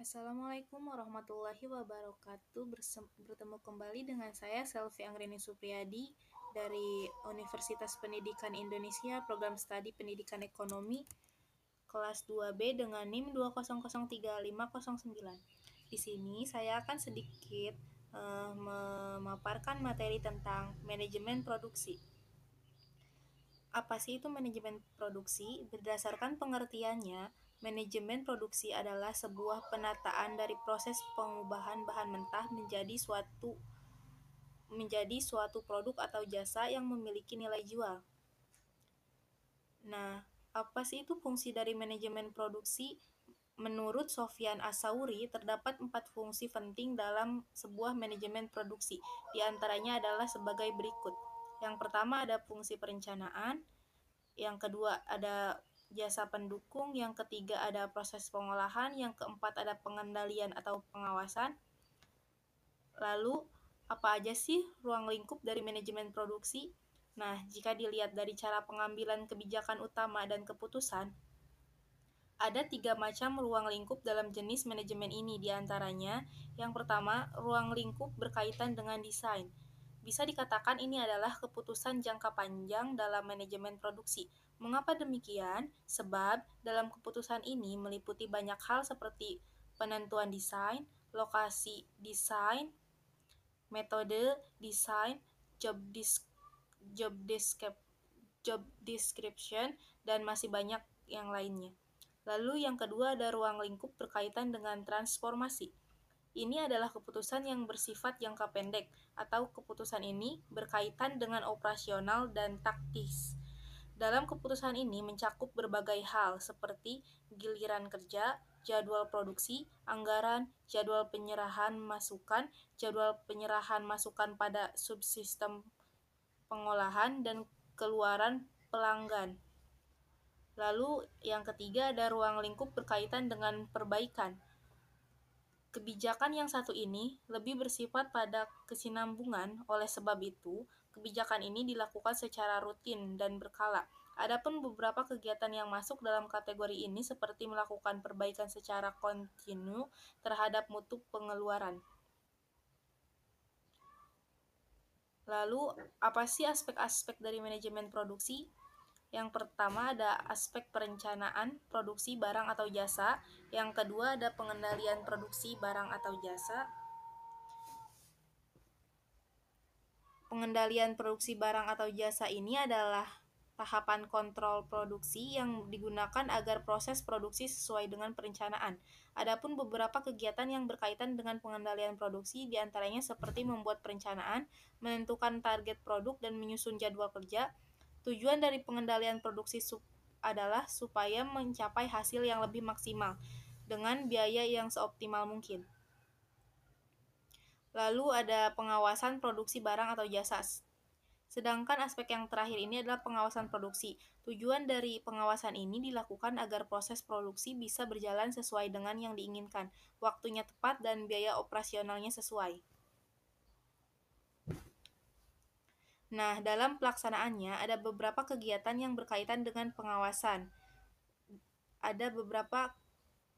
Assalamualaikum warahmatullahi wabarakatuh. Bertemu kembali dengan saya Selvi Anggreni Supriyadi dari Universitas Pendidikan Indonesia Program Studi Pendidikan Ekonomi kelas 2B dengan NIM 2003509. Di sini saya akan sedikit uh, memaparkan materi tentang manajemen produksi. Apa sih itu manajemen produksi? Berdasarkan pengertiannya, Manajemen produksi adalah sebuah penataan dari proses pengubahan bahan mentah menjadi suatu menjadi suatu produk atau jasa yang memiliki nilai jual. Nah, apa sih itu fungsi dari manajemen produksi? Menurut Sofian Asauri, terdapat empat fungsi penting dalam sebuah manajemen produksi. Di antaranya adalah sebagai berikut. Yang pertama ada fungsi perencanaan, yang kedua ada jasa pendukung, yang ketiga ada proses pengolahan, yang keempat ada pengendalian atau pengawasan. Lalu, apa aja sih ruang lingkup dari manajemen produksi? Nah, jika dilihat dari cara pengambilan kebijakan utama dan keputusan, ada tiga macam ruang lingkup dalam jenis manajemen ini, di antaranya yang pertama, ruang lingkup berkaitan dengan desain. Bisa dikatakan ini adalah keputusan jangka panjang dalam manajemen produksi. Mengapa demikian? Sebab dalam keputusan ini meliputi banyak hal seperti penentuan desain, lokasi desain, metode desain, job dis job description, job description dan masih banyak yang lainnya. Lalu yang kedua ada ruang lingkup berkaitan dengan transformasi. Ini adalah keputusan yang bersifat jangka pendek, atau keputusan ini berkaitan dengan operasional dan taktis. Dalam keputusan ini mencakup berbagai hal seperti giliran kerja, jadwal produksi, anggaran, jadwal penyerahan masukan, jadwal penyerahan masukan pada subsistem pengolahan, dan keluaran pelanggan. Lalu yang ketiga ada ruang lingkup berkaitan dengan perbaikan. Kebijakan yang satu ini lebih bersifat pada kesinambungan, oleh sebab itu, kebijakan ini dilakukan secara rutin dan berkala. Adapun beberapa kegiatan yang masuk dalam kategori ini seperti melakukan perbaikan secara kontinu terhadap mutu pengeluaran. Lalu, apa sih aspek-aspek dari manajemen produksi? Yang pertama ada aspek perencanaan produksi barang atau jasa, yang kedua ada pengendalian produksi barang atau jasa. Pengendalian produksi barang atau jasa ini adalah tahapan kontrol produksi yang digunakan agar proses produksi sesuai dengan perencanaan. Adapun beberapa kegiatan yang berkaitan dengan pengendalian produksi di antaranya seperti membuat perencanaan, menentukan target produk, dan menyusun jadwal kerja, Tujuan dari pengendalian produksi sup adalah supaya mencapai hasil yang lebih maksimal dengan biaya yang seoptimal mungkin. Lalu ada pengawasan produksi barang atau jasa. Sedangkan aspek yang terakhir ini adalah pengawasan produksi. Tujuan dari pengawasan ini dilakukan agar proses produksi bisa berjalan sesuai dengan yang diinginkan, waktunya tepat, dan biaya operasionalnya sesuai. Nah, dalam pelaksanaannya ada beberapa kegiatan yang berkaitan dengan pengawasan. Ada beberapa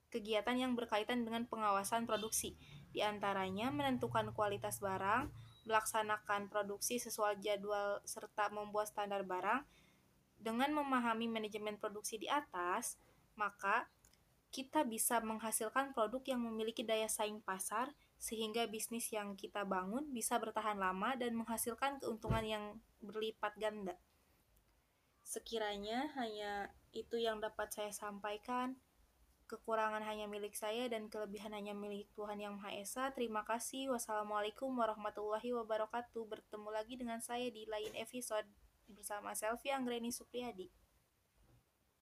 kegiatan yang berkaitan dengan pengawasan produksi. Di antaranya menentukan kualitas barang, melaksanakan produksi sesuai jadwal serta membuat standar barang. Dengan memahami manajemen produksi di atas, maka kita bisa menghasilkan produk yang memiliki daya saing pasar sehingga bisnis yang kita bangun bisa bertahan lama dan menghasilkan keuntungan yang berlipat ganda. Sekiranya hanya itu yang dapat saya sampaikan. Kekurangan hanya milik saya dan kelebihan hanya milik Tuhan Yang Maha Esa. Terima kasih. Wassalamualaikum warahmatullahi wabarakatuh. Bertemu lagi dengan saya di lain episode bersama Selvi Anggreni Supriyadi.